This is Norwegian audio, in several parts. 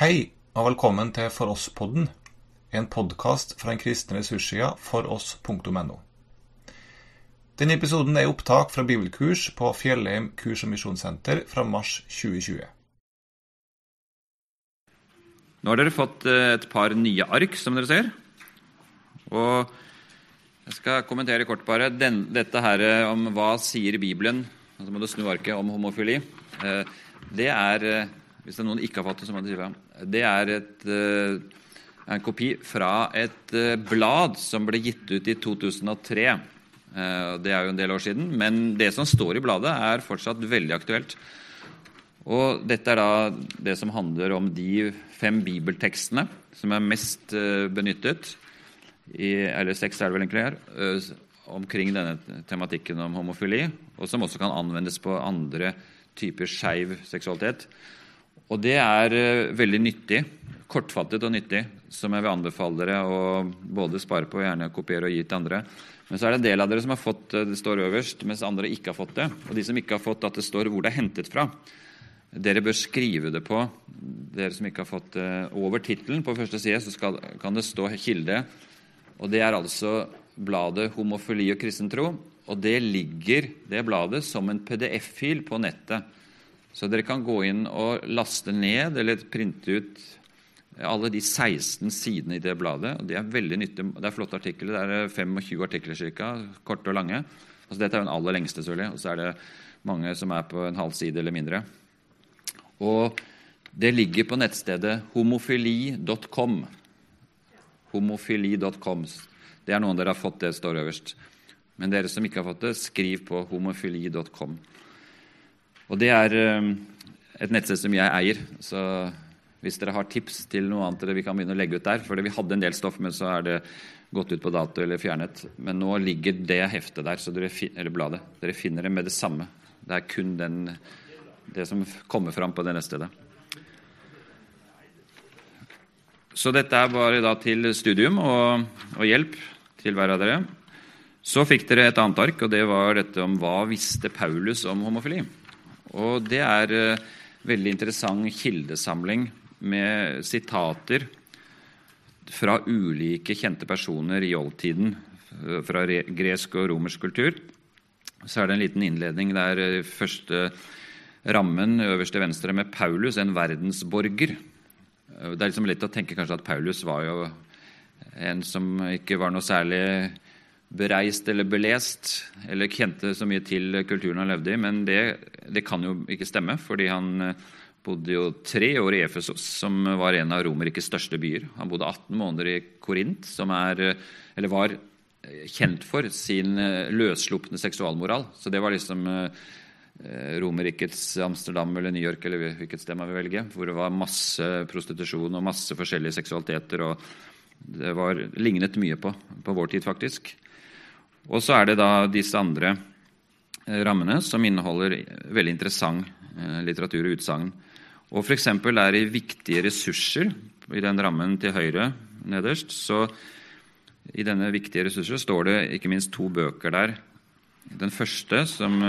Hei, og velkommen til For oss-podden, en podkast fra den kristne ressurssida foross.no. Denne episoden er opptak fra bibelkurs på Fjellheim kurs- og misjonssenter fra mars 2020. Nå har dere fått eh, et par nye ark, som dere ser. Og jeg skal kommentere kort bare den, dette her eh, om hva sier Bibelen så må du snu arket om homofili. Eh, det er Hvis det er noen ikke har fått det, så må du si fra. Det er et, en kopi fra et blad som ble gitt ut i 2003. Det er jo en del år siden, men det som står i bladet, er fortsatt veldig aktuelt. Og dette er da det som handler om de fem bibeltekstene som er mest benyttet, i, eller seks er det vel egentlig her, omkring denne tematikken om homofili, og som også kan anvendes på andre typer skeiv seksualitet. Og det er uh, veldig nyttig, kortfattet og nyttig, som jeg vil anbefale dere å både spare på og gjerne kopiere og gi til andre. Men så er det en del av dere som har fått det står øverst, mens andre ikke har fått det. Og de som ikke har fått at det står hvor det er hentet fra. Dere bør skrive det på. Dere som ikke har fått det over tittelen på første side, så skal, kan det stå kilde. Og Det er altså bladet 'Homofili og kristen tro'. Og det ligger det bladet som en PDF-fil på nettet. Så dere kan gå inn og laste ned eller printe ut alle de 16 sidene i det bladet. Det er veldig nyttig. Det er flotte artikler. Det er 25 artikler ca. korte og lange. Altså, dette er jo den aller lengste, selvfølgelig. Og så er det mange som er på en halv side eller mindre. Og det ligger på nettstedet homofili.com. Homofili.com. Det er noen dere har fått, det står øverst. Men dere som ikke har fått det, skriv på homofili.com. Og det er eh, et nettsted som jeg eier. Så hvis dere har tips til noe annet vi kan begynne å legge ut der For vi hadde en del stoff, men så er det gått ut på dato eller fjernet. Men nå ligger det heftet der, dere, eller bladet. Dere finner det med det samme. Det er kun den det som kommer fram på det neste stedet. Så dette er bare til studium og, og, hjelp til hver av dere. Så fikk dere et annet ark, og det var dette om hva visste Paulus om homofili. Og det er uh, veldig interessant kildesamling med sitater fra ulike kjente personer i oldtiden, uh, fra gresk og romersk kultur. Så er det en liten innledning der uh, første rammen øverst til venstre med Paulus, en verdensborger. Det er liksom lett å tenke kanskje at Paulus var jo en som ikke var noe særlig bereist eller belest, eller kjente så mye til kulturen han levde i. Men det, det kan jo ikke stemme, fordi han bodde jo tre år i Efesos, som var en av Romerrikes største byer. Han bodde 18 måneder i Korint, som er, eller var kjent for sin løsslupne seksualmoral. Så det var liksom Eh, Romerrikets Amsterdam eller New York eller hvilket sted man vil velge, hvor det var masse prostitusjon og masse forskjellige seksualiteter. og Det var, lignet mye på, på vår tid, faktisk. Og så er det da disse andre eh, rammene som inneholder veldig interessant eh, litteratur og utsagn. Og f.eks. er det viktige ressurser i den rammen til høyre nederst. så I denne viktige ressurser står det ikke minst to bøker der den første, som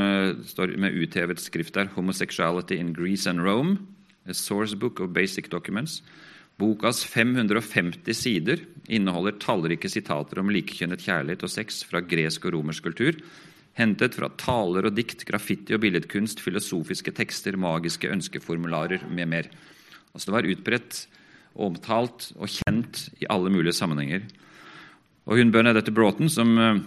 står med uthevet skrift der, 'Homosexuality in Greece and Rome', A Source Book of Basic Documents. Bokas 550 sider inneholder tallrike sitater om likekjønnet kjærlighet og sex fra gresk og romersk kultur, hentet fra taler og dikt, graffiti og billedkunst, filosofiske tekster, magiske ønskeformularer med mer. Altså Det var utbredt, omtalt og kjent i alle mulige sammenhenger. Og hun Bernadette Broughton, som uh,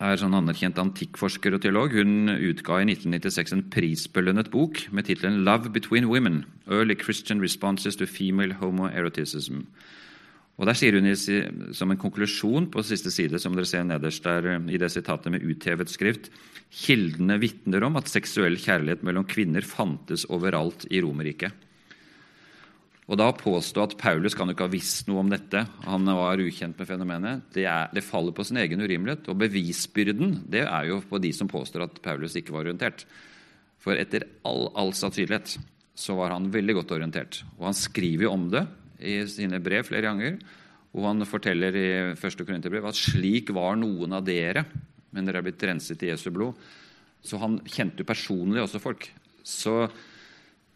er sånn anerkjent antikkforsker og teolog. Hun utga i 1996 en prisbelønnet bok med tittelen 'Love Between Women Early Christian Responses to Female Homoeroticism'. Og Der sier hun som en konklusjon på siste side, som dere ser nederst der i det sitatet med uthevet skrift, kildene vitner om at seksuell kjærlighet mellom kvinner fantes overalt i Romerriket. Og da påstå at Paulus kan jo ikke ha visst noe om dette, han var ukjent med fenomenet, det, er, det faller på sin egen urimelighet. Og bevisbyrden det er jo på de som påstår at Paulus ikke var orientert. For etter all, all sannsynlighet så var han veldig godt orientert. Og han skriver jo om det i sine brev flere ganger. Og han forteller i første Korinterbrev at slik var noen av dere, men dere er blitt renset i Jesu blod. Så han kjente jo personlig også folk. Så,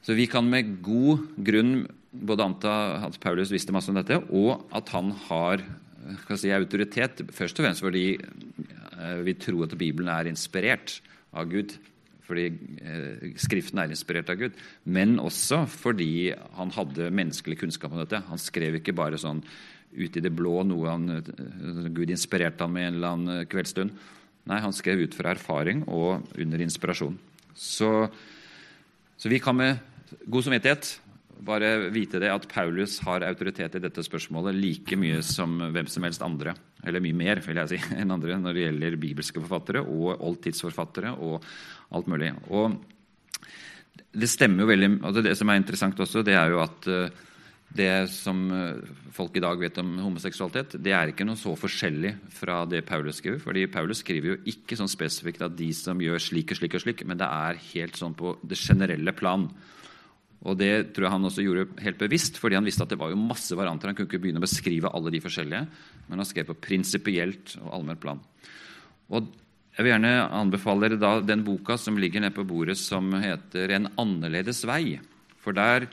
så vi kan med god grunn både anta at Paulus visste masse om dette, og at han har si, autoritet, først og fremst fordi eh, vi tror at Bibelen er inspirert av Gud. Fordi eh, Skriften er inspirert av Gud, men også fordi han hadde menneskelig kunnskap om dette. Han skrev ikke bare sånn ut i det blå noe han, eh, Gud inspirerte ham med en eller annen kveldsstund. Nei, han skrev ut fra erfaring og under inspirasjon. Så, så vi kan med god samvittighet bare vite det at Paulus har autoritet i dette spørsmålet like mye som hvem som helst andre. Eller mye mer vil jeg si, enn andre når det gjelder bibelske forfattere og oldtidsforfattere og alt mulig. Og det stemmer jo veldig, og det som er interessant også, det er jo at eh, det som eh, folk i dag vet om homoseksualitet, det er ikke noe så forskjellig fra det Paulus skriver. fordi Paulus skriver jo ikke sånn spesifikt at de som gjør slik og slik og slik, men det er helt sånn på det generelle plan. Og Det tror jeg han også gjorde helt bevisst, fordi han visste at det var jo masse varianter. Han kunne ikke begynne å beskrive alle de forskjellige, men han skrev på prinsipielt og allment plan. Og Jeg vil gjerne anbefale dere da den boka som ligger nede på bordet, som heter 'En annerledes vei'. For der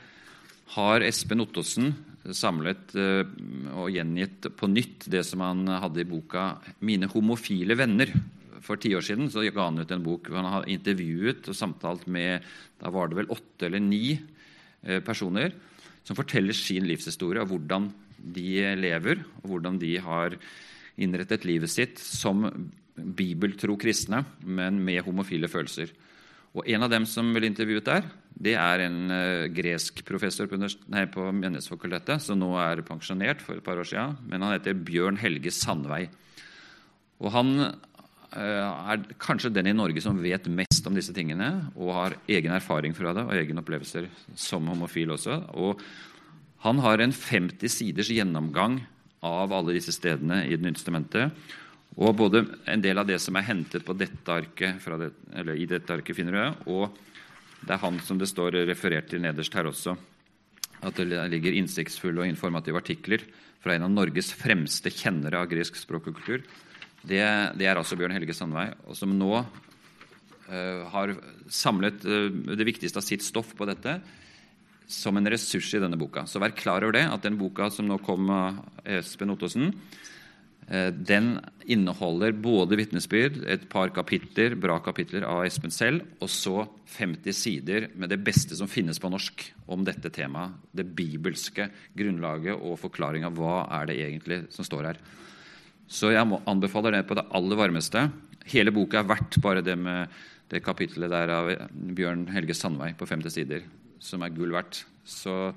har Espen Ottosen samlet eh, og gjengitt på nytt det som han hadde i boka 'Mine homofile venner'. For ti år siden så ga han ut en bok hvor han har intervjuet og samtalt med da var det vel åtte eller ni personer som forteller sin livshistorie og hvordan de lever, og hvordan de har innrettet livet sitt som bibeltro kristne, men med homofile følelser. Og En av dem som ble intervjuet der, det er en uh, gresk professor på, nei, på Menighetsfakultetet, som nå er pensjonert for et par år siden, men han heter Bjørn Helge Sandvei. Og Han Eh, er kanskje den i Norge som vet mest om disse tingene, og har egen erfaring fra det og egen opplevelser som homofil også. Og han har en 50 siders gjennomgang av alle disse stedene i Det nye Og både en del av det som er hentet på dette arket, det, eller i dette arket, finner du, og det er han som det står referert til nederst her også. At det ligger innsiktsfulle og informative artikler fra en av Norges fremste kjennere av gresk språk og kultur det, det er altså Bjørn Helge Sandvei, og som nå uh, har samlet uh, det viktigste av sitt stoff på dette som en ressurs i denne boka. Så vær klar over det, at den boka som nå kom av Espen Ottosen, uh, den inneholder både vitnesbyrd, et par kapitler, bra kapitler av Espen selv, og så 50 sider med det beste som finnes på norsk om dette temaet. Det bibelske grunnlaget og forklaring av hva er det egentlig som står her. Så jeg anbefaler det på det aller varmeste. Hele boka er verdt bare det med det kapitlet der av Bjørn Helge Sandvei på 50 sider, som er gull verdt. Så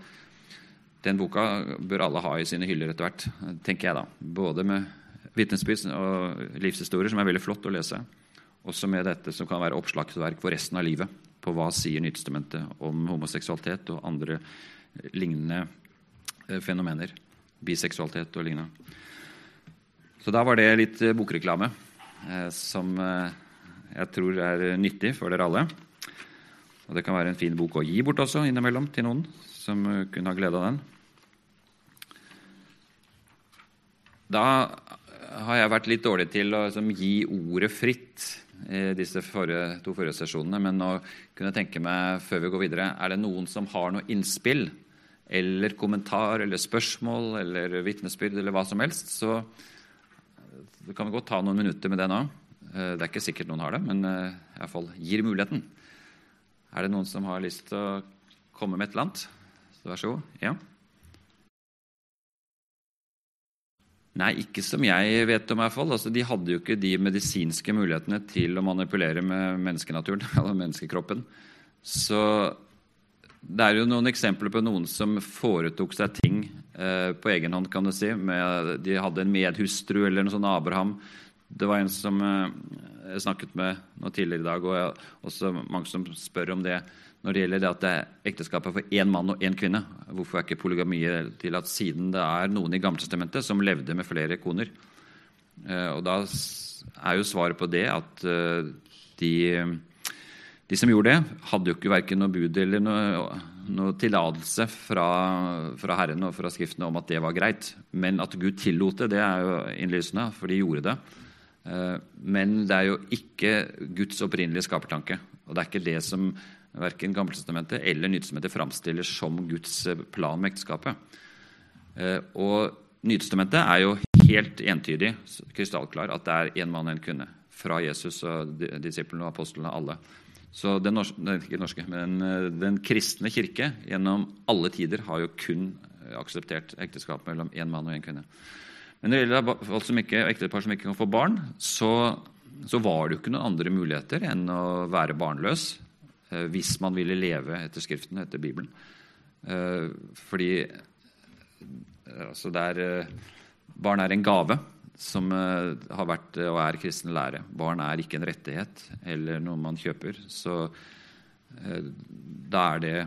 den boka bør alle ha i sine hyller etter hvert, tenker jeg da. Både med vitnesbyrd og livshistorier, som er veldig flott å lese, også med dette som kan være oppslagsverk for resten av livet, på hva sier Nytestamentet om homoseksualitet og andre lignende eh, fenomener. Biseksualitet og lignende. Så da var det litt eh, bokreklame eh, som eh, jeg tror er nyttig for dere alle. Og det kan være en fin bok å gi bort også innimellom til noen som kunne ha glede av den. Da har jeg vært litt dårlig til å liksom, gi ordet fritt i disse forrige, to forrige sesjonene. Men nå kunne jeg tenke meg, før vi går videre, er det noen som har noe innspill eller kommentar eller spørsmål eller vitnesbyrd eller hva som helst, så du kan godt ta noen minutter med det nå. Eh, det er ikke sikkert noen har det, men iallfall i hvert fall gir muligheten. Er det noen som har lyst til å komme med et eller annet? Så vær så god. Ja. Nei, ikke som jeg vet om. i hvert fall. Altså, de hadde jo ikke de medisinske mulighetene til å manipulere med menneskenaturen, eller menneskekroppen. Så det er jo noen eksempler på noen som foretok seg ting eh, på egen hånd, kan du si. Med, de hadde en medhustru eller noe sånt, Abraham. Det var en som eh, jeg snakket med nå tidligere i dag, og jeg, også mange som spør om det når det gjelder det at det er ekteskapet for én mann og én kvinne. Hvorfor er ikke polygami til at siden det er noen i Gamletestamentet som levde med flere koner? Eh, og da er jo svaret på det at eh, de de som gjorde det, hadde jo ikke verken noe bud eller noe, noe tillatelse fra, fra, Herren og fra Skriftene om at det var greit. Men at Gud tillot det, det er jo innlysende, for de gjorde det. Eh, men det er jo ikke Guds opprinnelige skapertanke. Og det er ikke det som Verken Gammeltestamentet eller Nytestamentet framstiller som Guds plan med ekteskapet. Og Nytestamentet er jo helt entydig, krystallklar, at det er én mann og én kvinne. Fra Jesus og disiplene og apostlene, alle. Så den, norske, ikke norske, men den kristne kirke gjennom alle tider har jo kun akseptert ekteskap mellom én mann og én kvinne. Men når det gjelder folk som ikke, ektepar som ikke kan få barn, så, så, var det jo ikke noen andre muligheter enn å være barnløs eh, hvis man ville leve etter Skriften, etter Bibelen. Eh, fordi eh, altså der, Barn er en gave som har vært og er kristen lære. Barn er ikke en rettighet eller noe man kjøper. Så da er det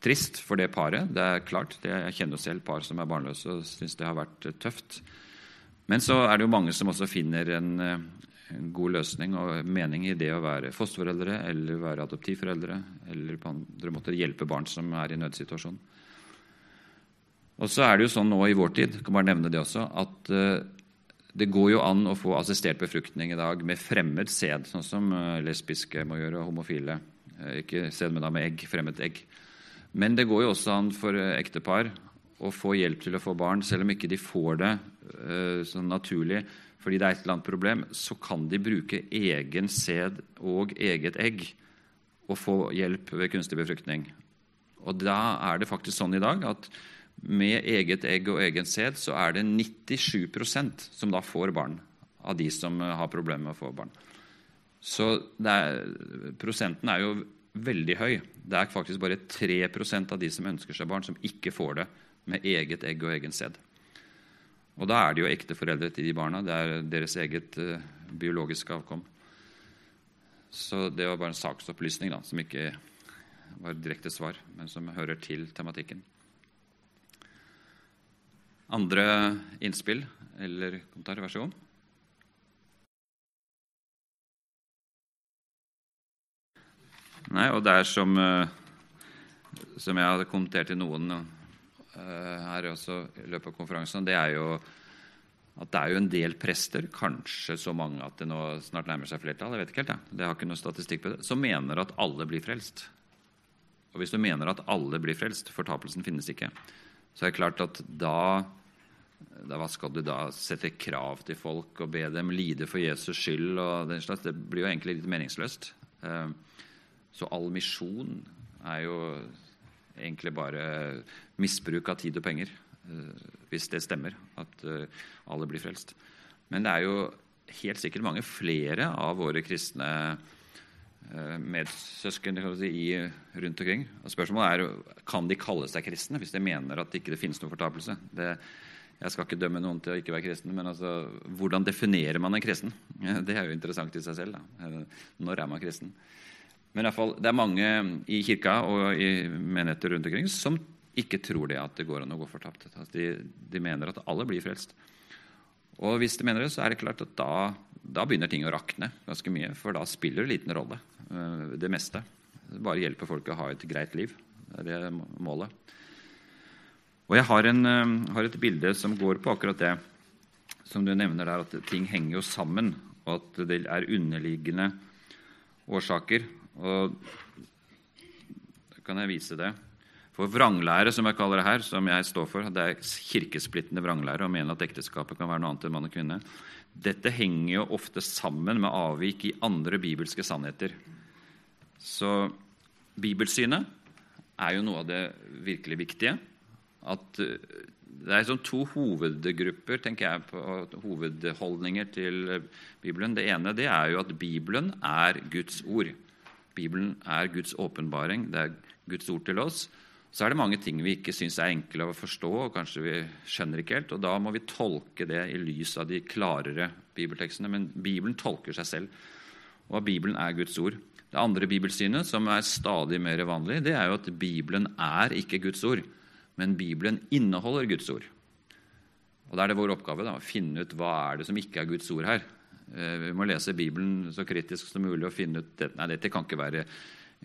trist for det paret. Det er klart, Jeg kjenner selv par som er barnløse og syns det har vært eh, tøft. Men så er det jo mange som også finner en, eh, en god løsning og mening i det å være fosterforeldre eller være adoptivforeldre eller på andre måter hjelpe barn som er i nødsituasjon. Og så er det jo sånn nå i vår tid kan bare nevne det også, at uh, det går jo an å få assistert befruktning i dag med fremmed sæd, sånn som uh, lesbiske må gjøre, og homofile. Uh, ikke sæd, men da med egg, fremmed egg. Men det går jo også an for eh, ektepar å få hjelp til å få barn, selv om ikke de får det sånn naturlig fordi det er et eller annet problem, så kan de bruke egen sæd og eget egg og få hjelp ved kunstig befruktning. Og da er det faktisk sånn i dag at med eget egg og egen sæd så er det 97% som da får barn, av de som eh, har problemer med å få barn. Så er, prosenten er jo veldig høy. Det er faktisk bare 3% av de som ønsker seg barn, som ikke får det med eget egg og egen sæd. Og da er det jo ekte foreldre til de barna. Det er deres eget uh, biologiske avkom. Så det var bare en saksopplysning da, som ikke var direkte svar, men som hører til tematikken. Andre innspill eller kommentarer? Vær så god. Nei, og det er som, eh, som jeg hadde kommentert til noen uh, her også i løpet av konferansen, det er jo at det er jo en del prester, kanskje så mange at det nå snart nærmer seg flertall, jeg vet ikke helt, jeg. det har ikke noe statistikk på det, som mener at alle blir frelst. Og hvis du mener at alle blir frelst, fortapelsen finnes ikke, så er det klart at da Hva skal du da sette krav til folk og be dem lide for Jesus skyld? og den slags, Det blir jo egentlig litt meningsløst. Uh, så all misjon er jo egentlig bare misbruk av tid og penger, eh, hvis det stemmer at eh, alle blir frelst. Men det er jo helt sikkert mange flere av våre kristne eh, medsøsken si, rundt omkring. Og spørsmålet er kan de kalle seg kristne hvis de mener at det ikke finnes noen fortapelse. Det, jeg skal ikke dømme noen til å ikke være kristen, men altså, hvordan definerer man en kristen? Det er jo interessant i seg selv. Da. Når er man kristen? Men i hvert fall, det er mange i kirka og i menigheter rundt omkring som ikke tror det at det går an å gå fortapt. Altså de, de, mener at alle blir frelst. Og hvis de mener det, så er det klart at da, da begynner ting å rakne ganske mye. For da spiller det liten rolle, eh, det meste. Det bare hjelper folk å ha et greit liv. Det er det målet. Og jeg har, en, eh, har et bilde som går på akkurat det som du nevner der, at ting henger jo sammen, og at det er underliggende årsaker. Og da kan jeg vise det. For vranglære, som jeg kaller det her, som jeg står for, det er kirkesplittende vranglære og mener at ekteskapet kan være noe annet enn mann og kvinne. Dette henger jo ofte sammen med avvik i andre bibelske sannheter. Så bibelsynet er jo noe av det virkelig viktige. At eh, det er sånn to hovedgrupper tenker jeg på, hovedholdninger til Bibelen. Det ene det er jo at Bibelen er Guds ord. Bibelen er Guds åpenbaring, det er Guds ord til oss, så er det mange ting vi ikke syns er enkle å forstå, og kanskje vi skjønner ikke helt. og Da må vi tolke det i lys av de klarere bibeltekstene. Men Bibelen tolker seg selv, og at Bibelen er Guds ord. Det andre bibelsynet, som er stadig mer vanlig, det er jo at Bibelen er ikke Guds ord, men Bibelen inneholder Guds ord. Og Da er det vår oppgave da, å finne ut hva er det som ikke er Guds ord her. Eh, vi må lese Bibelen så kritisk som mulig og finne ut at nei, dette kan ikke være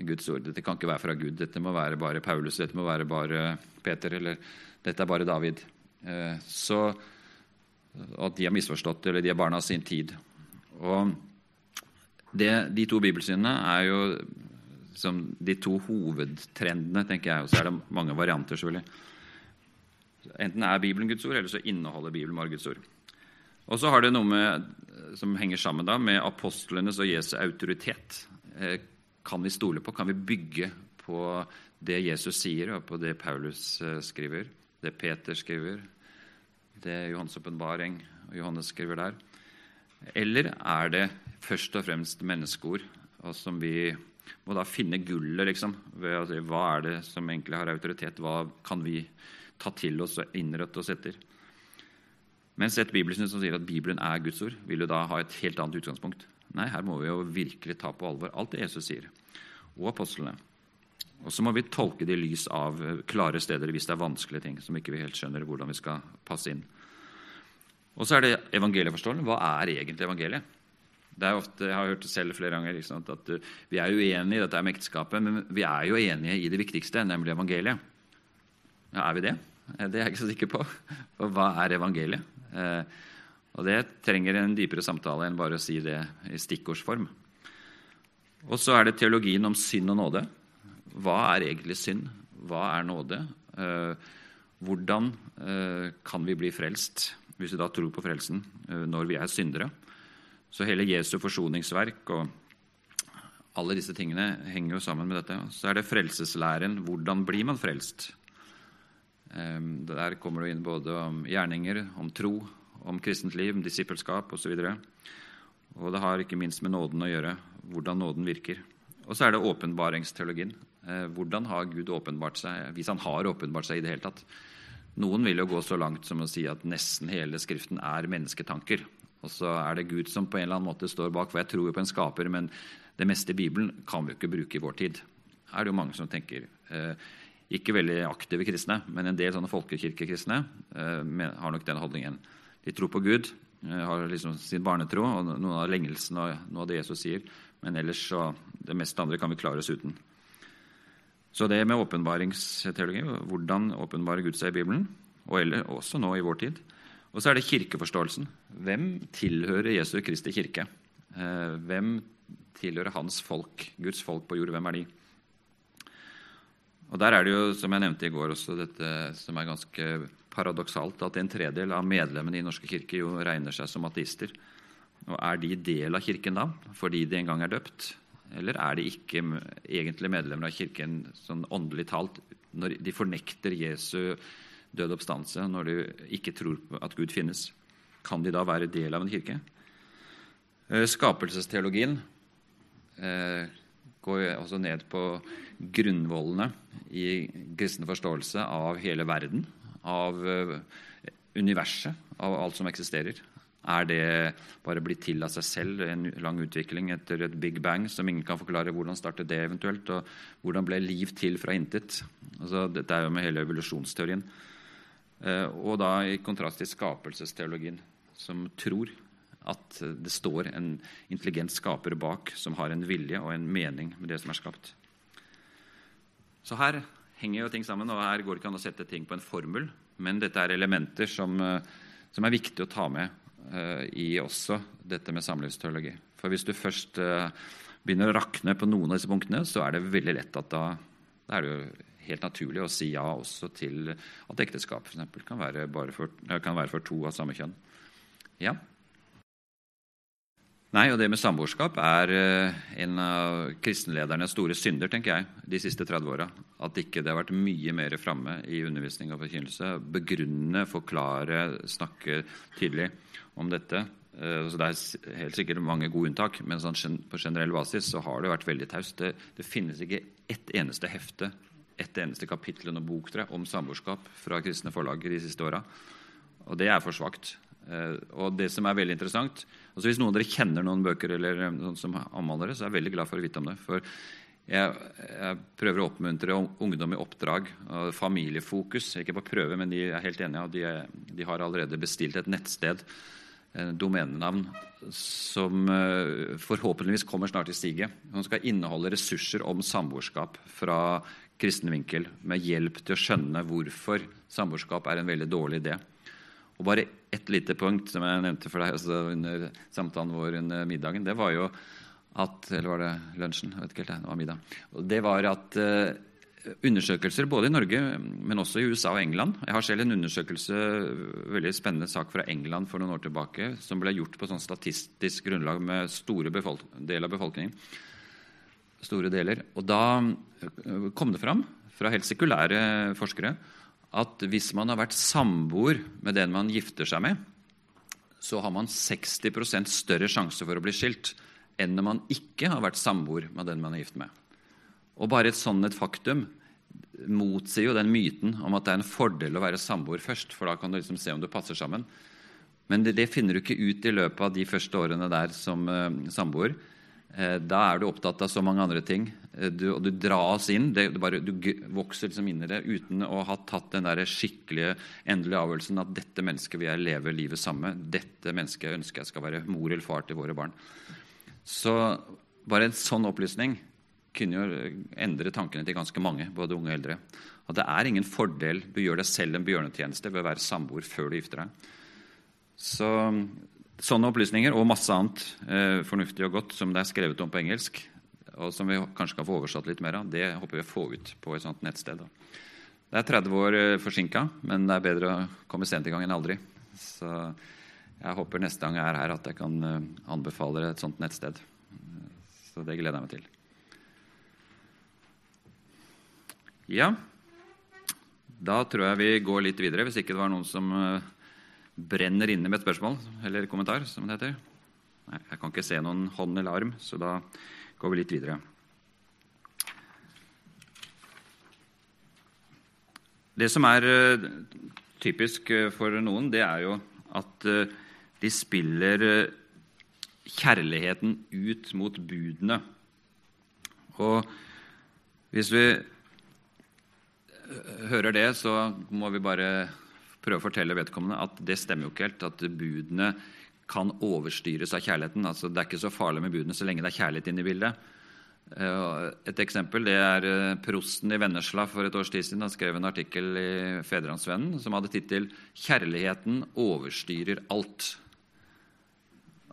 Guds ord. Dette kan ikke være fra Gud. Dette må være bare Paulus, dette må være bare Peter, eller dette er bare David. Eh, så at de har misforstått, eller de er barna sin tid. Og det, De to bibelsynene er jo som de to hovedtrendene, tenker jeg. Og så er det mange varianter, selvfølgelig. Enten er Bibelen Guds ord, eller så inneholder Bibelen bare Guds ord. Og så har det noe med, som henger sammen da, med apostlenes og Jesu autoritet. Eh, kan vi stole på? Kan vi bygge på det Jesus sier, og på det Paulus eh, skriver, det Peter skriver, det Johans åpenbaring og Johannes skriver der? Eller er det først og fremst menneskeord, og som vi må da finne gullet, liksom, ved å si hva er det som egentlig har autoritet? Hva kan vi ta til oss og innrette oss etter? Mens et bibelsyn som sier at Bibelen er Guds ord, vil jo da ha et helt annet utgangspunkt. Nei, her må vi jo virkelig ta på alvor alt det Jesus sier, og apostlene. Og så må vi tolke det i lys av klare steder hvis det er vanskelige ting som ikke vi helt skjønner hvordan vi skal passe inn. Og så er det evangelieforståelsen. Hva er egentlig evangeliet? Det er ofte, Jeg har hørt det selv flere ganger sant, at uh, vi er uenige i dette med ekteskapet, men vi er jo enige i det viktigste, nemlig evangeliet. Ja, er vi det? Eh, det er jeg ikke så sikker på. For hva er evangeliet? Eh, og det trenger en dypere samtale enn bare å si det i stikkordsform. Og så er det teologien om synd og nåde. Hva er egentlig synd? Hva er nåde? Eh, hvordan kan vi bli frelst, hvis vi da tror på frelsen, når vi er syndere? Så hele Jesu forsoningsverk og alle disse tingene henger jo sammen med dette. Så er det frelseslæren. Hvordan blir man frelst? Eh, der kommer det inn både om gjerninger, om tro, om kristent liv, disippelskap osv. Og, så og det har ikke minst med nåden å gjøre, hvordan nåden virker. Og så er det åpenbaringsteologien. Eh, hvordan har Gud åpenbart seg, hvis han har åpenbart seg i det hele tatt? Noen vil jo gå så langt som å si at nesten hele Skriften er mennesketanker. Og så er det Gud som på en eller annen måte står bak, for jeg tror jo på en skaper, men det meste i Bibelen kan vi jo ikke bruke i vår tid. Her er det jo mange som tenker. Eh, ikke veldig aktive kristne, men en del sånne folkekirkekristne eh, har nok den holdningen. De tror på Gud, eh, har liksom sin barnetro og noen av lengelsen og noe av det Jesus sier. Men ellers så det meste andre kan vi klare oss uten. Så det med åpenbaringsteologi, hvordan åpenbarer Gud seg i Bibelen, og eller, også nå i vår tid. Og så er det kirkeforståelsen. Hvem tilhører Jesu Kristi kirke? Eh, hvem tilhører hans folk, Guds folk på jord? Hvem er de? Og Der er det jo, som jeg nevnte i går, også dette som er ganske paradoksalt, at en tredjedel av medlemmene i Norske kirke jo regner seg som ateister. Og Er de del av Kirken da, fordi de en gang er døpt? Eller er de ikke egentlig medlemmer av Kirken sånn åndelig talt når de fornekter Jesu død oppstandelse, når de ikke tror at Gud finnes? Kan de da være del av en kirke? Eh, skapelsesteologien eh, går også ned på grunnvollene i kristen forståelse av hele verden av eh, universet, av alt som eksisterer? Er det bare blitt til av seg selv, en lang utvikling etter et big bang som ingen kan forklare? Hvordan startet det eventuelt, og hvordan ble liv til fra intet? Altså, dette er jo med hele evolusjonsteorien. Eh, og da i kontrast til skapelsesteologien, som tror at det står en intelligent skaper bak som har en vilje og en mening med det som er skapt. Så her henger jo ting sammen, og her går det ikke an å sette ting på en formel. Men dette er elementer som, eh, som er viktig å ta med uh, i også dette med samlivsteologi. For hvis du først uh, begynner å rakne på noen av disse punktene, så er det veldig lett at da, da er jo helt naturlig å si ja også til at ekteskap eksempel, kan for, kan være for to av samme kjønn. Ja, Nei, og det med samboerskap er eh, en av kristenledernes store synder, tenker jeg, de siste 30 åra. At ikke det har vært mye mer framme i undervisning og forkynnelse. Begrunne, forklare, snakke tydelig om dette. Eh, så Det er helt sikkert mange gode unntak, men sånn på generell basis så har det vært veldig taust. Det, det, finnes ikke ett eneste hefte, ett eneste kapittel og bok tror om samboerskap fra kristne forlag de siste åra. Og det er for svakt. Uh, og det som er veldig interessant altså Hvis noen av dere kjenner noen bøker eller eh, noen som anmelder det, så er jeg veldig glad for å vite om det. For jeg, jeg prøver å oppmuntre ungdom i oppdrag. og familiefokus. Ikke på prøve, men de er helt enige. og de, er, de har allerede bestilt et nettsted, en domenenavn, som forhåpentligvis kommer snart i stige. Som skal inneholde ressurser om samboerskap fra kristen vinkel, med hjelp til å skjønne hvorfor samboerskap er en veldig dårlig idé. Og bare ett lite punkt som jeg nevnte for deg under samtalen vår under middagen, det var jo at Eller var det lunsjen? Jeg vet ikke helt, det var middag. Det var at uh, undersøkelser både i Norge, men også i USA og England Jeg har selv en undersøkelse, veldig spennende sak fra England for noen år tilbake, som ble gjort på sånn statistisk grunnlag med store del av befolkningen. Store deler. Og da eh, kom det fram fra helt sekulære forskere at hvis man har vært samboer med den man gifter seg med, så har man 60% større sjanse for å bli skilt enn når man ikke har vært samboer med den man er gift med. Og bare et sånn et faktum motsier jo den myten om at det er en fordel å være samboer først, for da kan du liksom se om du passer sammen. Men det, det, finner du ikke ut i løpet av de første årene der som uh, samboer. Uh, da er du opptatt av så mange andre ting, uh, du, og du dras inn. Det, du, bare, du vokser liksom inn i det uten å ha tatt den der skikkelige, endelige avgjørelsen at dette mennesket vil jeg leve livet sammen med. Dette mennesket ønsker jeg skal være mor eller far til våre barn. Så bare en sånn opplysning kunne jo endre tankene til ganske mange, både unge og eldre. At det er ingen fordel du gjør deg selv en bjørnetjeneste ved å være samboer før du gifter deg. Så Sånne opplysninger og masse annet eh, fornuftig og godt som det er skrevet om på engelsk, og som vi kanskje kan få oversatt litt mer av, det håper vi å få ut på et sånt nettsted. Da. Det er 30 år eh, forsinka, men det er bedre å komme sent i gang enn aldri. Så jeg håper neste gang jeg er her, at jeg kan eh, anbefale et sånt nettsted. Så det gleder jeg meg til. Ja, da tror jeg vi går litt videre, hvis ikke det var noen som eh, brenner inne med et spørsmål eller kommentar, som det heter. Nei, jeg kan ikke se noen hånd eller arm, så da går vi litt videre. Det som er eh, typisk eh, for noen, det er jo at de spiller kjærligheten ut mot budene. Og hvis vi hører det, så må vi bare prøve å fortelle vedkommende at det stemmer jo ikke helt. At budene kan overstyres av kjærligheten. Altså, det er ikke så farlig med budene så lenge det er kjærlighet inne i bildet. Eh, et eksempel det er eh, prosten i Vennesla for et års tid siden. Han skrev en artikkel i Fedrelandsvennen som hadde tittel 'Kjærligheten overstyrer alt'.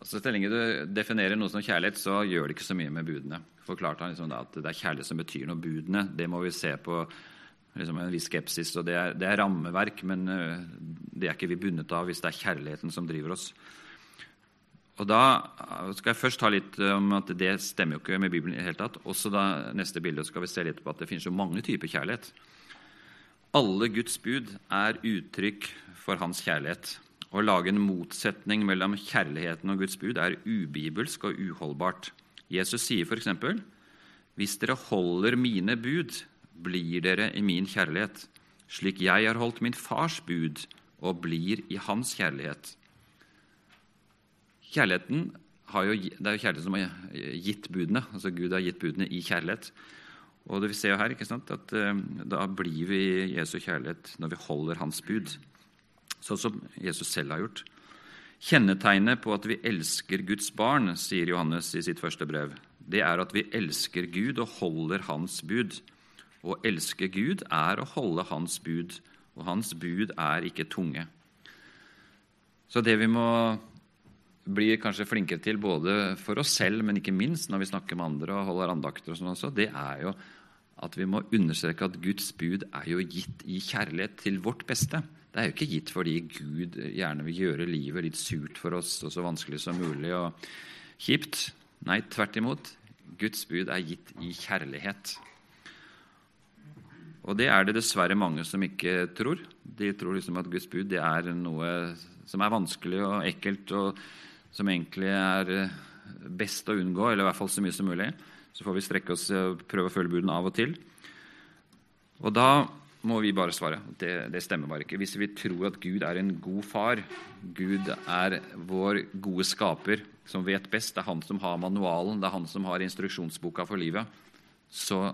Altså, så lenge du definerer noe som kjærlighet, så gjør det ikke så mye med budene. Forklarte han liksom at det er kjærlighet som betyr noe. Budene det må vi se på liksom en viss skepsis. og det er, det er, rammeverk, men eh, det er ikke vi bundet av hvis det er kjærligheten som driver oss. Og Da skal jeg først ta litt om at det stemmer jo ikke med Bibelen. i det hele tatt. Også da neste bilde skal vi se litt på at det finnes jo mange typer kjærlighet. Alle Guds bud er uttrykk for hans kjærlighet. Å lage en motsetning mellom kjærligheten og Guds bud er ubibelsk og uholdbart. Jesus sier f.eks.: Hvis dere holder mine bud, blir dere i min kjærlighet, slik jeg har holdt min fars bud og blir i hans kjærlighet. Kjærligheten jo, det er jo kjærligheten som har gitt budene. altså Gud har gitt budene i kjærlighet. Og det vi ser jo her, sant, at uh, Da blir vi i Jesu kjærlighet når vi holder hans bud, sånn som Jesus selv har gjort. Kjennetegnet på at vi elsker Guds barn, sier Johannes i sitt første brev, det er at vi elsker Gud og holder hans bud. Å elske Gud er å holde Hans bud, og Hans bud er ikke tunge. Så det vi må bli kanskje flinkere til både for oss selv, men ikke minst når vi snakker med andre og holder andakter, og sånn også, det er jo at vi må understreke at Guds bud er jo gitt i kjærlighet til vårt beste. Det er jo ikke gitt fordi Gud gjerne vil gjøre livet litt surt for oss og så vanskelig som mulig og kjipt. Nei, tvert imot. Guds bud er gitt i kjærlighet. Og det er det dessverre mange som ikke tror. De tror liksom at Guds bud det er noe som er vanskelig og ekkelt, og som egentlig er eh, best å unngå, eller i hvert fall så mye som mulig. Så får vi strekke oss og prøve å følge budene av og til. Og da må vi bare svare. Det, det stemmer bare ikke. Hvis vi tror at Gud er en god far, Gud er vår gode skaper som vet best, det er han som har manualen, det er han som har instruksjonsboka for livet, så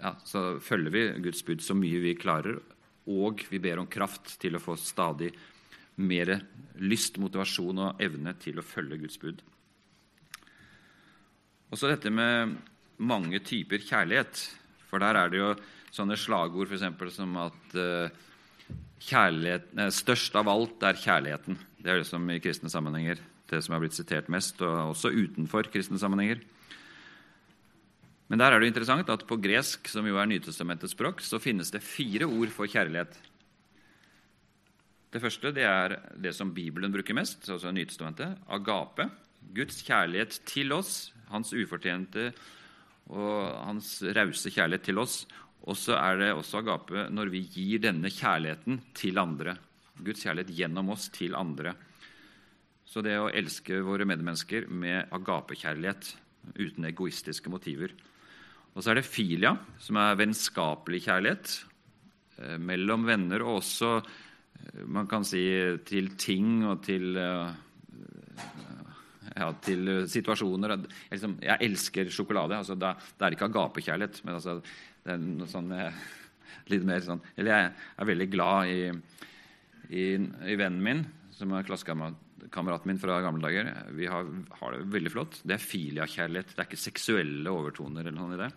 ja, så følger vi Guds bud så mye vi klarer, og vi ber om kraft til å få stadig mer lyst, motivasjon og evne til å følge Guds bud. Og så dette med mange typer kjærlighet. For der er det jo sånne slagord for som at uh, størst av alt er kjærligheten. Det er det som i kristne sammenhenger det som er blitt sitert mest, og også utenfor kristne sammenhenger. Men der er det interessant at på gresk, som jo er Nytestamentets språk, så finnes det fire ord for kjærlighet. Det første det er det som Bibelen bruker mest, altså Nytestamentet. Agape. Guds kjærlighet til oss, hans ufortjente og hans rause kjærlighet til oss. Og så er det også agape når vi gir denne kjærligheten til andre. Guds kjærlighet gjennom oss til andre. Så det å elske våre medmennesker med agapekjærlighet uten egoistiske motiver. Og så er det filia, som er vennskapelig kjærlighet eh, mellom venner, og også eh, man kan si til ting og til eh, ja, til situasjoner. Liksom, jeg elsker sjokolade. Altså, det er ikke agapekjærlighet, men altså, det er noe sånn litt mer sånn Eller jeg er veldig glad i, i, i vennen min, som er klassekameraten min fra gamle dager. Vi har, har, det veldig flott. Det er filiakjærlighet. Det er ikke seksuelle overtoner eller noe i det.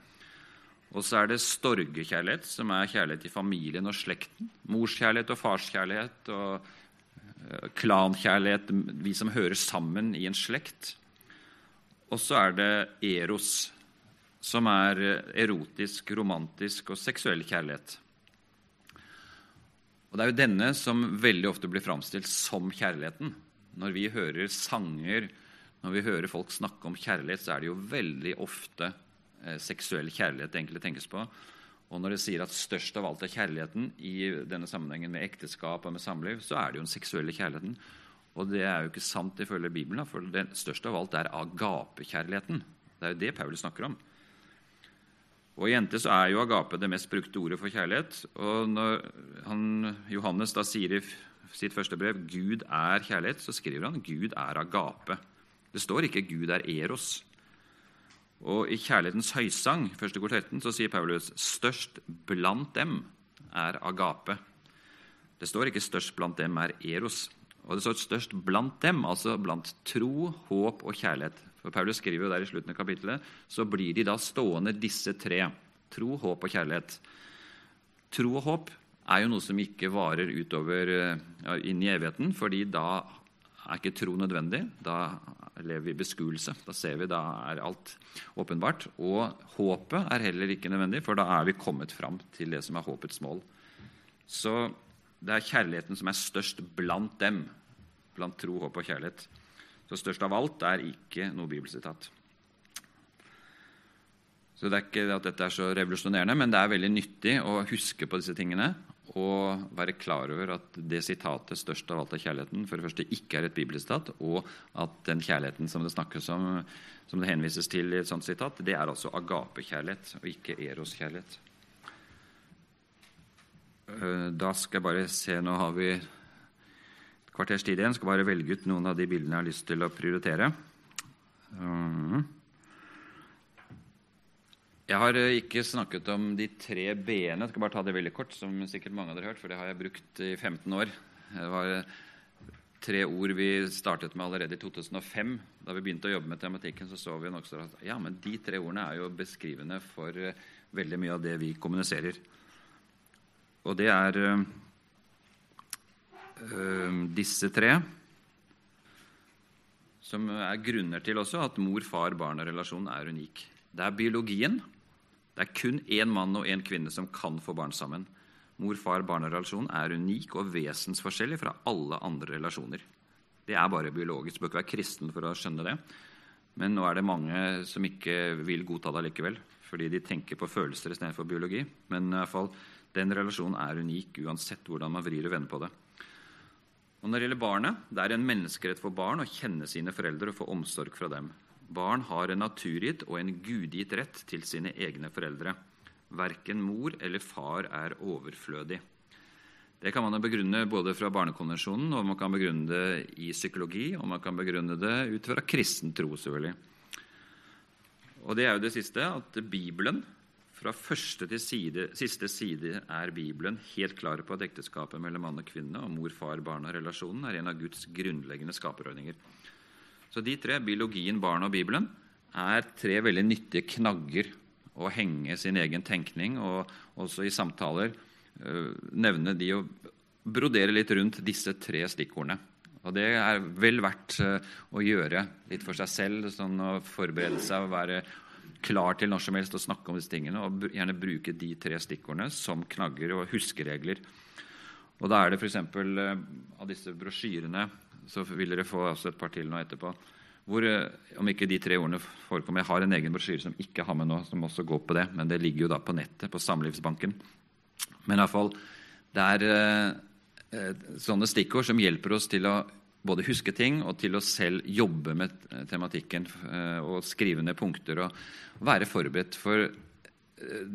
Og så er det storgekjærlighet, som er kjærlighet i familien og slekten. Morskjærlighet og farskjærlighet og uh, klankjærlighet, vi som hører sammen i en slekt. Og så er det eros, som er erotisk, romantisk og seksuell kjærlighet. Og Det er jo denne som veldig ofte blir framstilt som kjærligheten. Når vi hører sanger, når vi hører folk snakke om kjærlighet, så er det jo veldig ofte Eh, seksuell kjærlighet det egentlig tenkes på. Og når det sier at størst av alt er kjærligheten i denne sammenhengen med ekteskap og med samliv, så er det jo den seksuelle kjærligheten. Og det er jo ikke sant ifølge Bibelen, for det største av alt er agapekjærligheten. Det er jo det Paul snakker om. Og I jente så er jo agape det mest brukte ordet for kjærlighet. Og når han, Johannes da sier i sitt første brev 'Gud er kjærlighet', så skriver han 'Gud er agape'. Det står ikke 'Gud er eros'. Og I Kjærlighetens høysang, 1. kortetten, så sier Paulus størst blant dem er agape. Det står ikke 'størst blant dem er eros'. Og det står 'størst blant dem', altså blant tro, håp og kjærlighet. For Paulus skriver jo der i slutten av kapittelet så blir de da stående, disse tre. Tro, håp og kjærlighet. Tro og håp er jo noe som ikke varer utover ja, inn i evigheten, fordi da er ikke tro nødvendig. Da lever vi i beskuelse. Da ser vi, da er alt åpenbart. Og håpet er heller ikke nødvendig, for da er vi kommet fram til det som er håpets mål. Så det er kjærligheten som er størst blant dem. Blant tro, håp og kjærlighet. Så størst av alt er ikke noe bibelsitat. Så det er ikke at dette er så revolusjonerende, men det er veldig nyttig å huske på disse tingene og være klar over at det sitatet 'størst av alt er kjærligheten' for det første ikke er et bibelsitat, og at den kjærligheten som det snakkes om, som det henvises til i et sånt sitat, det er altså agapekjærlighet og ikke eroskjærlighet. Eh, da skal jeg bare se Nå har vi et kvarters tid igjen. Skal bare velge ut noen av de bildene jeg har lyst til å prioritere. Uh jeg har eh, ikke snakket om de tre b-ene. Jeg skal bare ta det veldig kort, som sikkert mange av dere har hørt, for det har jeg brukt i 15 år. Det var eh, tre ord vi startet med allerede i 2005. Da vi begynte å jobbe med tematikken, så så vi nokså at ja, men de tre ordene er jo beskrivende for eh, veldig mye av det vi kommuniserer. Og det er øh, disse tre som er grunner til også at mor-far-barn-relasjonen er unik. Det er biologien, det er kun én mann og én kvinne som kan få barn sammen. Mor-far-barn-relasjonen er unik og vesensforskjellig fra alle andre relasjoner. Det er bare biologisk. Du bør ikke være kristen for å skjønne det. Men nå er det mange som ikke vil godta det likevel, fordi de tenker på følelser istedenfor biologi. Men i hvert fall, den relasjonen er unik uansett hvordan man vrir og vender på det. Og Når det gjelder barnet, det er en menneskerett for barn å kjenne sine foreldre og få omsorg fra dem. Barn har en naturgitt og en gudgitt rett til sine egne foreldre. Verken mor eller far er overflødig. Det kan man begrunne både fra Barnekonvensjonen og man kan begrunne det i psykologi, og man kan begrunne det ut fra kristen tro, selvfølgelig. Og det er jo det siste, at Bibelen, fra første til side, siste side er Bibelen helt klar på at ekteskapet mellom mann og kvinne og mor, far, barn og relasjonen er en av Guds grunnleggende skaperordninger. Så de tre, biologien, barnet og Bibelen, er tre veldig nyttige knagger å henge sin egen tenkning og også i samtaler uh, nevne de og brodere litt rundt disse tre stikkordene. Og det er vel verdt uh, å gjøre litt for seg selv, sånn å forberede seg og være klar til når som helst å snakke om disse tingene og gjerne bruke de tre stikkordene som knagger og huskeregler. Og da er det f.eks. av disse brosjyrene så vil dere få også et par til nå etterpå. Hvor, om ikke de tre ordene forekommer, Jeg har en egen brosjyre som ikke har med nå, som også går på det, men det ligger jo da på nettet, på Samlivsbanken. Men i hvert fall, det er eh, sånne stikkord som hjelper oss til å både huske ting og til å selv jobbe med tematikken eh, og skrive ned punkter og være forberedt. For eh,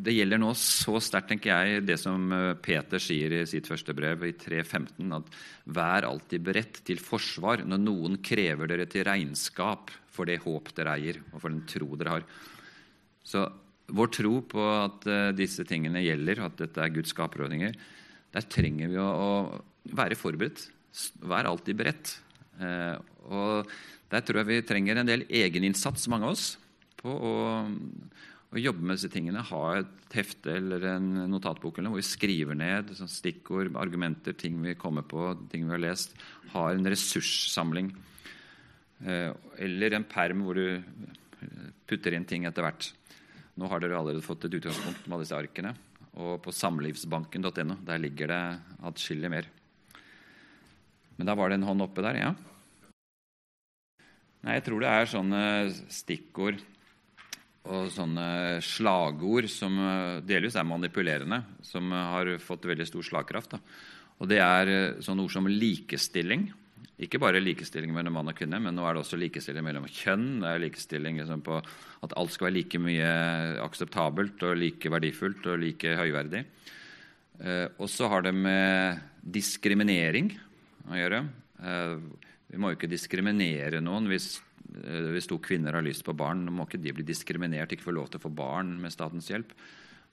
det gjelder nå så sterkt, tenker jeg, det som eh, Peter sier i sitt første brev, i 3.15, at vær alltid beredt til forsvar når noen krever dere til regnskap for det håp dere eier, og for den tro dere har. Så vår tro på at disse tingene gjelder, at dette er Guds skaperordninger, der trenger vi å være forberedt Vær alltid beredt. Eh, og der tror jeg vi trenger en del egeninnsats, mange av oss, på å, å, jobbe med disse tingene. Ha et hefte eller en notatbok eller hvor vi skriver ned sånn stikkord, argumenter, ting vi kommer på, ting vi har lest. Ha en ressurssamling. Eh, eller en perm hvor du putter inn ting etter hvert. Nå har dere allerede fått et utgangspunkt med disse arkene. Og på samlivsbanken.no der ligger det atskillig mer. Men da var det en hånd oppe der, ja. Nei, jeg tror det er sånne stikkord og sånne slagord som eh, delvis er manipulerende, som har fått veldig stor slagkraft. Da. Og det er eh, sånne ord som likestilling. Ikke bare likestilling mellom mann og kvinne, men nå er det også likestilling mellom kjønn. Det er likestilling liksom, på at alt skal være like mye akseptabelt og like verdifullt og like høyverdig. Eh, og så har det med diskriminering å gjøre. Eh, vi må jo ikke diskriminere noen hvis, eh, hvis to kvinner har lyst på barn. må ikke de bli diskriminert, ikke få lov til å få barn med statens hjelp.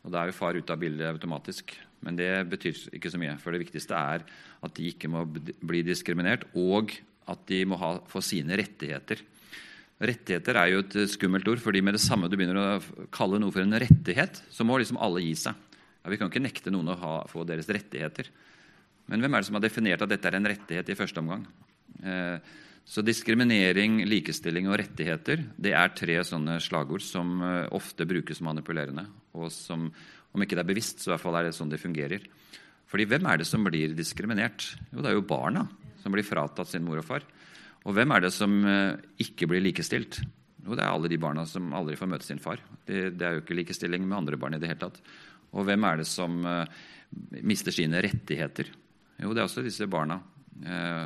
Og Da er jo far ute av bildet automatisk. Men det betyr ikke så mye. For det viktigste er at de ikke må bli diskriminert, og at de må ha, få sine rettigheter. Rettigheter er jo et skummelt ord, fordi med det samme du begynner å kalle noe for en rettighet, så må liksom alle gi seg. Ja, vi kan ikke nekte noen å ha, få deres rettigheter. Men hvem er det som har definert at dette er en rettighet i første omgang? Eh, så diskriminering, likestilling og rettigheter det er tre sånne slagord som eh, ofte brukes manipulerende. Og som, om ikke det er bevisst, så i hvert fall er det sånn det fungerer. Fordi hvem er det som blir diskriminert? Jo, det er jo barna som blir fratatt sin mor og far. Og hvem er det som eh, ikke blir likestilt? Jo, det er alle de barna som aldri får møte sin far. Det, det er jo ikke likestilling med andre barn i det hele tatt. Og hvem er det som mister sine rettigheter? Jo, det er også disse barna. Eh,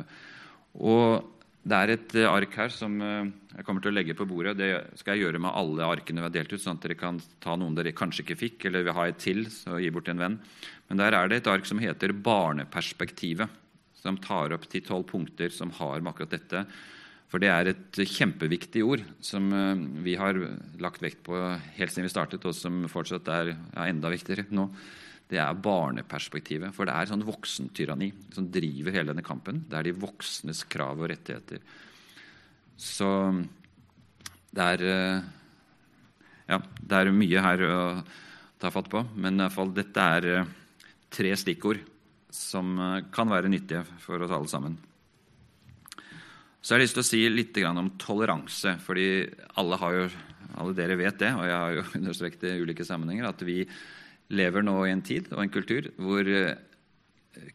og det er et eh, ark her som eh, jeg kommer til å legge på bordet. Det skal jeg gjøre med alle arkene vi har delt ut, sånn at dere kan ta noen dere kanskje ikke fikk, eller vil ha et til så gi bort til en venn. Men der er det et ark som heter Barneperspektivet, som tar opp ti-tolv punkter som har med akkurat dette. For det er et kjempeviktig ord som vi har lagt vekt på helt siden vi startet, og som fortsatt er ja, enda viktigere nå det er barneperspektivet. For det er sånn voksentyranni som driver hele denne kampen. Det er de voksnes krav og rettigheter. Så det er eh, Ja, det er mye her å ta fatt på. Men i fall, dette er eh, tre stikkord som eh, kan være nyttige for oss alle sammen. Så jeg har lyst til å si litt om toleranse. fordi alle, jo, alle dere vet det, og jeg har jo understreket i ulike sammenhenger, at vi lever nå i en tid og en kultur hvor eh,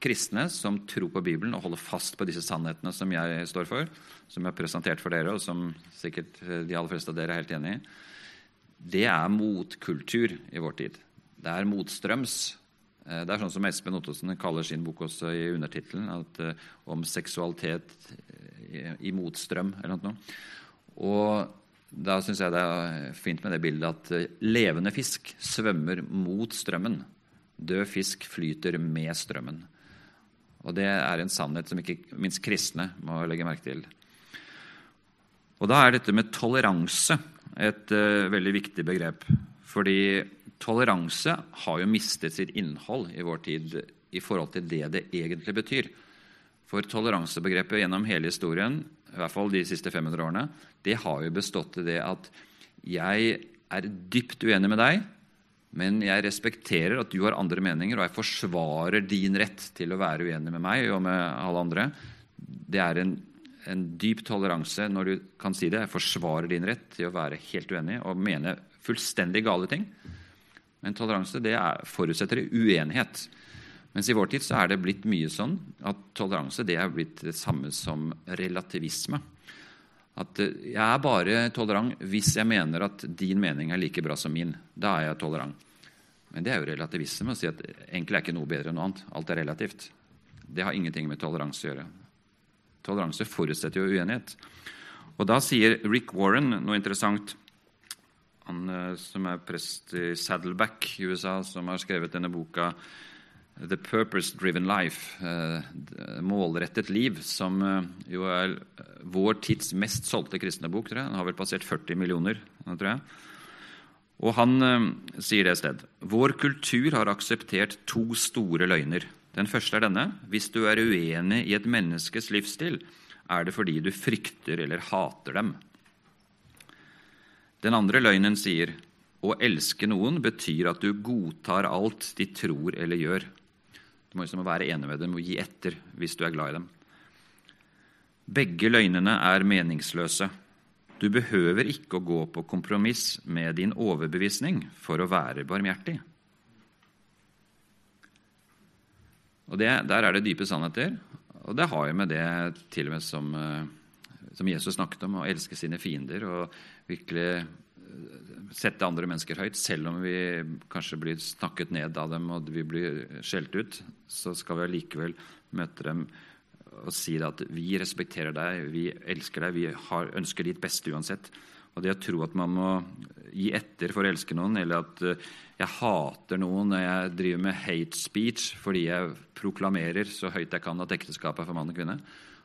kristne som tror på Bibelen og holder fast på disse sannhetene som jeg står for, som jeg har presentert for dere, og som sikkert eh, de aller fleste av dere er helt enig i, det er motkultur i vår tid. Det er motstrøms. Eh, det er sånn som Espen Ottosen kaller sin bok også i undertittelen, om seksualitet i motstrøm eller noe. Og da syns jeg det er fint med det bildet at eh, levende fisk svømmer mot strømmen. Død fisk flyter med strømmen. Og det er en sannhet som ikke minst kristne må legge merke til. Og da er dette med toleranse et uh, veldig viktig begrep. Fordi toleranse har jo mistet sitt innhold i vår tid i forhold til det det egentlig betyr. For toleransebegrepet gjennom hele historien i hvert fall de siste 500 årene, det har jo bestått i det at jeg er dypt uenig med deg, men jeg respekterer at du har andre meninger, og jeg forsvarer din rett til å være uenig med meg og med alle andre. Det er en, en dyp toleranse når du kan si det. Jeg forsvarer din rett til å være helt uenig og mene fullstendig gale ting. Men toleranse det er, forutsetter uenighet. Mens i vår tid så er det blitt mye sånn at toleranse det er blitt det samme som relativisme. At eh, jeg er bare tolerant hvis jeg mener at din mening er like bra som min. Da er jeg tolerant. Men det er jo relativisme å si at egentlig er ikke noe bedre enn noe annet. Alt er relativt. Det har ingenting med toleranse å gjøre. Toleranse forutsetter jo uenighet. Og da sier Rick Warren noe interessant. Han eh, som er prest i Saddleback i USA, som har skrevet denne boka The Purpose Driven Life, eh, målrettet liv, som eh, jo er vår tids mest solgte kristne bok. tror jeg. Den har vel passert 40 millioner. tror jeg. Og han eh, sier det et sted. Vår kultur har akseptert to store løgner. Den første er denne. Hvis du er uenig i et menneskes livsstil, er det fordi du frykter eller hater dem. Den andre løgnen sier å elske noen betyr at du godtar alt de tror eller gjør. Du må liksom være enig med dem og gi etter hvis du er glad i dem. Begge løgnene er meningsløse. Du behøver ikke å gå på kompromiss med din overbevisning for å være barmhjertig. Og det, Der er det dype sannheter, og det har jo med det til og med som, eh, som Jesus snakket om, å elske sine fiender og virkelig sette andre mennesker høyt, selv om vi kanskje blir snakket ned av dem og vi blir skjelt ut, så skal vi allikevel møte dem og si at vi respekterer deg, vi elsker deg, vi har, ønsker ditt beste uansett. Og det å tro at man må gi etter for å elske noen, eller at eh, jeg hater noen når jeg driver med hate speech fordi jeg proklamerer så høyt jeg kan at ekteskapet er for mann og kvinne,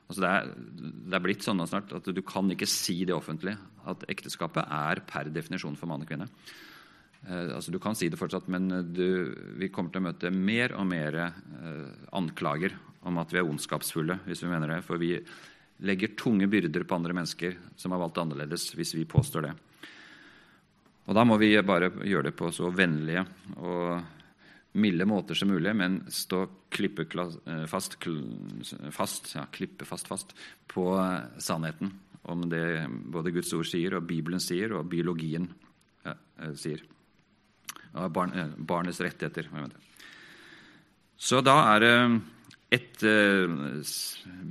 Altså det, er, det, er, blitt sånn snart at du kan ikke si det offentlig at ekteskapet er per definisjon for mann og kvinne. Eh, altså Du kan si det fortsatt, men du, vi kommer til å møte mer og mer eh, anklager om at vi er ondskapsfulle hvis vi mener det. For vi legger tunge byrder på andre mennesker som har valgt annerledes, hvis vi påstår det. Og Da må vi bare gjøre det på så vennlige og milde måter som mulig, men stå klippefast eh, fast, ja, klippe fast på eh, sannheten om det både Guds ord sier, og Bibelen sier, og biologien ja, eh, sier. Og barn, barnets rettigheter. Så da er det et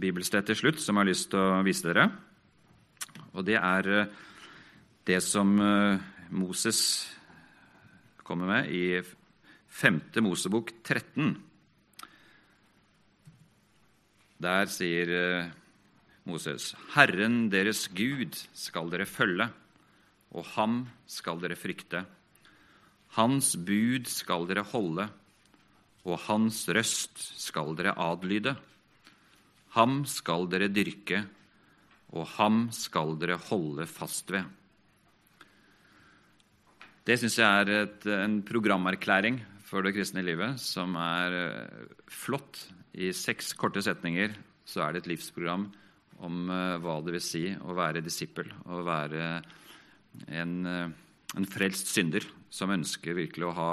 bibelsted til slutt som jeg har lyst til å vise dere. Og det er det som Moses kommer med i 5. Mosebok 13. Der sier eh, Moses.: Herren deres Gud skal dere følge, og ham skal dere frykte. Hans bud skal dere holde, og hans røst skal dere adlyde. Ham skal dere dyrke, og ham skal dere holde fast ved. Det syns jeg er et, en programerklæring for det kristne livet som er eh, flott. I seks korte setninger så er det et livsprogram om eh, hva det vil si å være disippel, å være en, eh, en frelst synder som ønsker virkelig å ha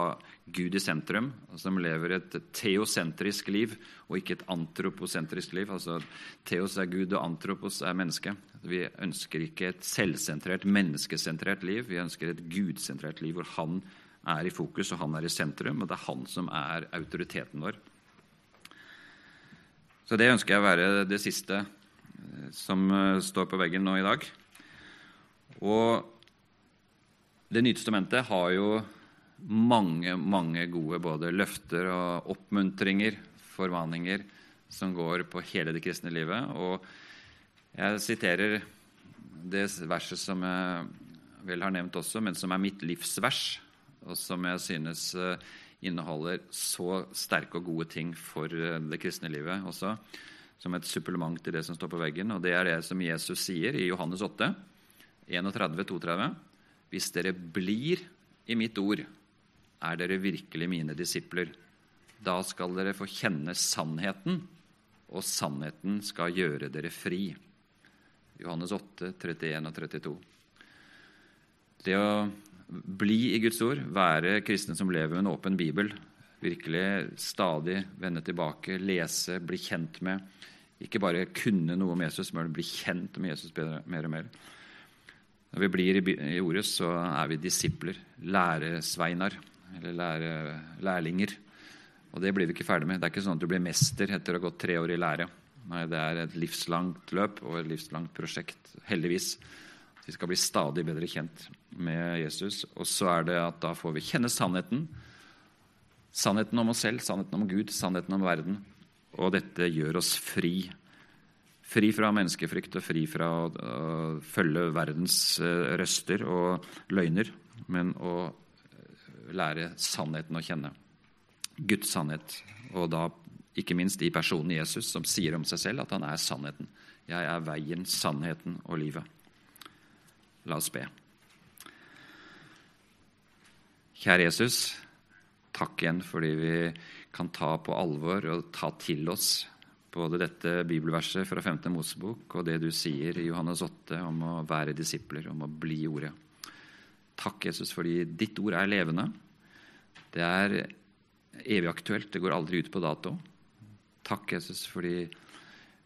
Gud i sentrum, og som lever et teosentrisk liv og ikke et antroposentrisk liv. Altså Teos er Gud, og antropos er menneske. Vi ønsker ikke et selvsentrert, menneskesentrert liv. Vi ønsker et gudsentrert liv hvor Han er i fokus, og han er i sentrum, og det er han som er autoriteten vår. Så det ønsker jeg å være det siste eh, som eh, står på veggen nå i dag. Og Det nye testamentet har jo mange, mange gode både løfter og oppmuntringer, formaninger, som går på hele det kristne livet. Og jeg siterer det verset som jeg vel har nevnt også, men som er mitt livsvers og som jeg synes eh, inneholder så sterke og gode ting for eh, det kristne livet også, som et supplement til det som står på veggen. Og det er det som Jesus sier i Johannes 8, 31-32. Hvis dere blir i mitt ord, er dere virkelig mine disipler. Da skal dere få kjenne sannheten, og sannheten skal gjøre dere fri. Johannes 8, 31 og 32. Det å bli i Guds ord, være kristne som lever med en åpen bibel. Virkelig stadig vende tilbake, lese, bli kjent med. Ikke bare kunne noe om Jesus, men bli kjent med Jesus bedre, mer og mer. Når vi blir i ordet, så er vi disipler, læresveinar, eller lære, lærlinger. Og det blir vi ikke ferdig med. Det er ikke sånn at du blir mester etter å ha gått tre år i lære. Nei, det er et livslangt løp og et livslangt prosjekt, heldigvis. Vi skal bli stadig bedre kjent med Jesus. Og så er det at da får vi kjenne sannheten. Sannheten om oss selv, sannheten om Gud, sannheten om verden. Og dette gjør oss fri. Fri fra menneskefrykt og fri fra å, følge verdens uh, røster og løgner, men å lære sannheten å kjenne. Guds sannhet, og da ikke minst i personen Jesus, som sier om seg selv at han er sannheten. Jeg er veien, sannheten og livet. La oss be. Kjære Jesus, takk igjen fordi vi kan ta på alvor og ta til oss både dette bibelverset fra 5. Mosebok og det du sier i Johannes 8 om å være disipler, om å bli ordet. Takk, Jesus, fordi ditt ord er levende. Det er evig aktuelt. Det går aldri ut på dato. Takk, Jesus, fordi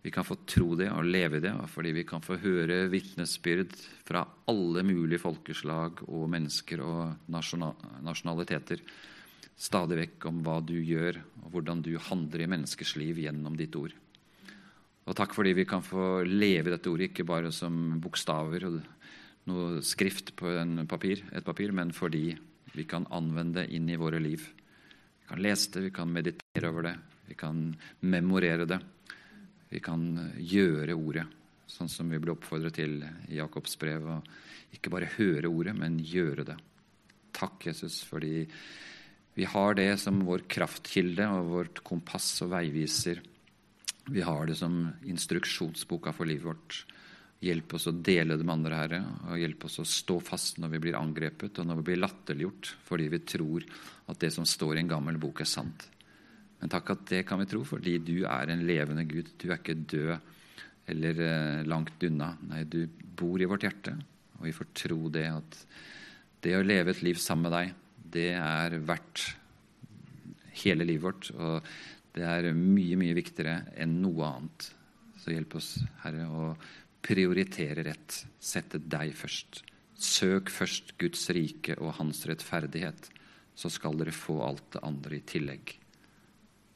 vi kan få tro det og leve det, og fordi vi kan få høre vitnesbyrd fra alle mulige folkeslag og mennesker og nasjonaliteter stadig vekk om hva du gjør, og hvordan du handler i menneskers liv gjennom ditt ord. Og takk fordi vi kan få leve dette ordet, ikke bare som bokstaver og noe skrift på papir, et papir, men fordi vi kan anvende det inn i våre liv. Vi kan lese det, vi kan meditere over det, vi kan memorere det. Vi kan gjøre ordet, sånn som vi ble oppfordret til i Jakobs brev. Og ikke bare høre ordet, men gjøre det. Takk, Jesus, fordi vi har det som vår kraftkilde og vårt kompass og veiviser. Vi har det som instruksjonsboka for livet vårt. Hjelp oss å dele det med andre, Herre, og hjelp oss å stå fast når vi blir angrepet, og når vi blir latterliggjort fordi vi tror at det som står i en gammel bok, er sant. Men takk at det kan vi tro, fordi du er en levende Gud. Du er ikke død eller eh, langt unna. Nei, du bor i vårt hjerte, og vi får tro det at det å leve et liv sammen med deg, det er verdt hele livet vårt. Og det er mye, mye viktigere enn noe annet. Så hjelp oss, Herre, å prioritere rett. Sette deg først. Søk først Guds rike og hans rettferdighet, så skal dere få alt det andre i tillegg.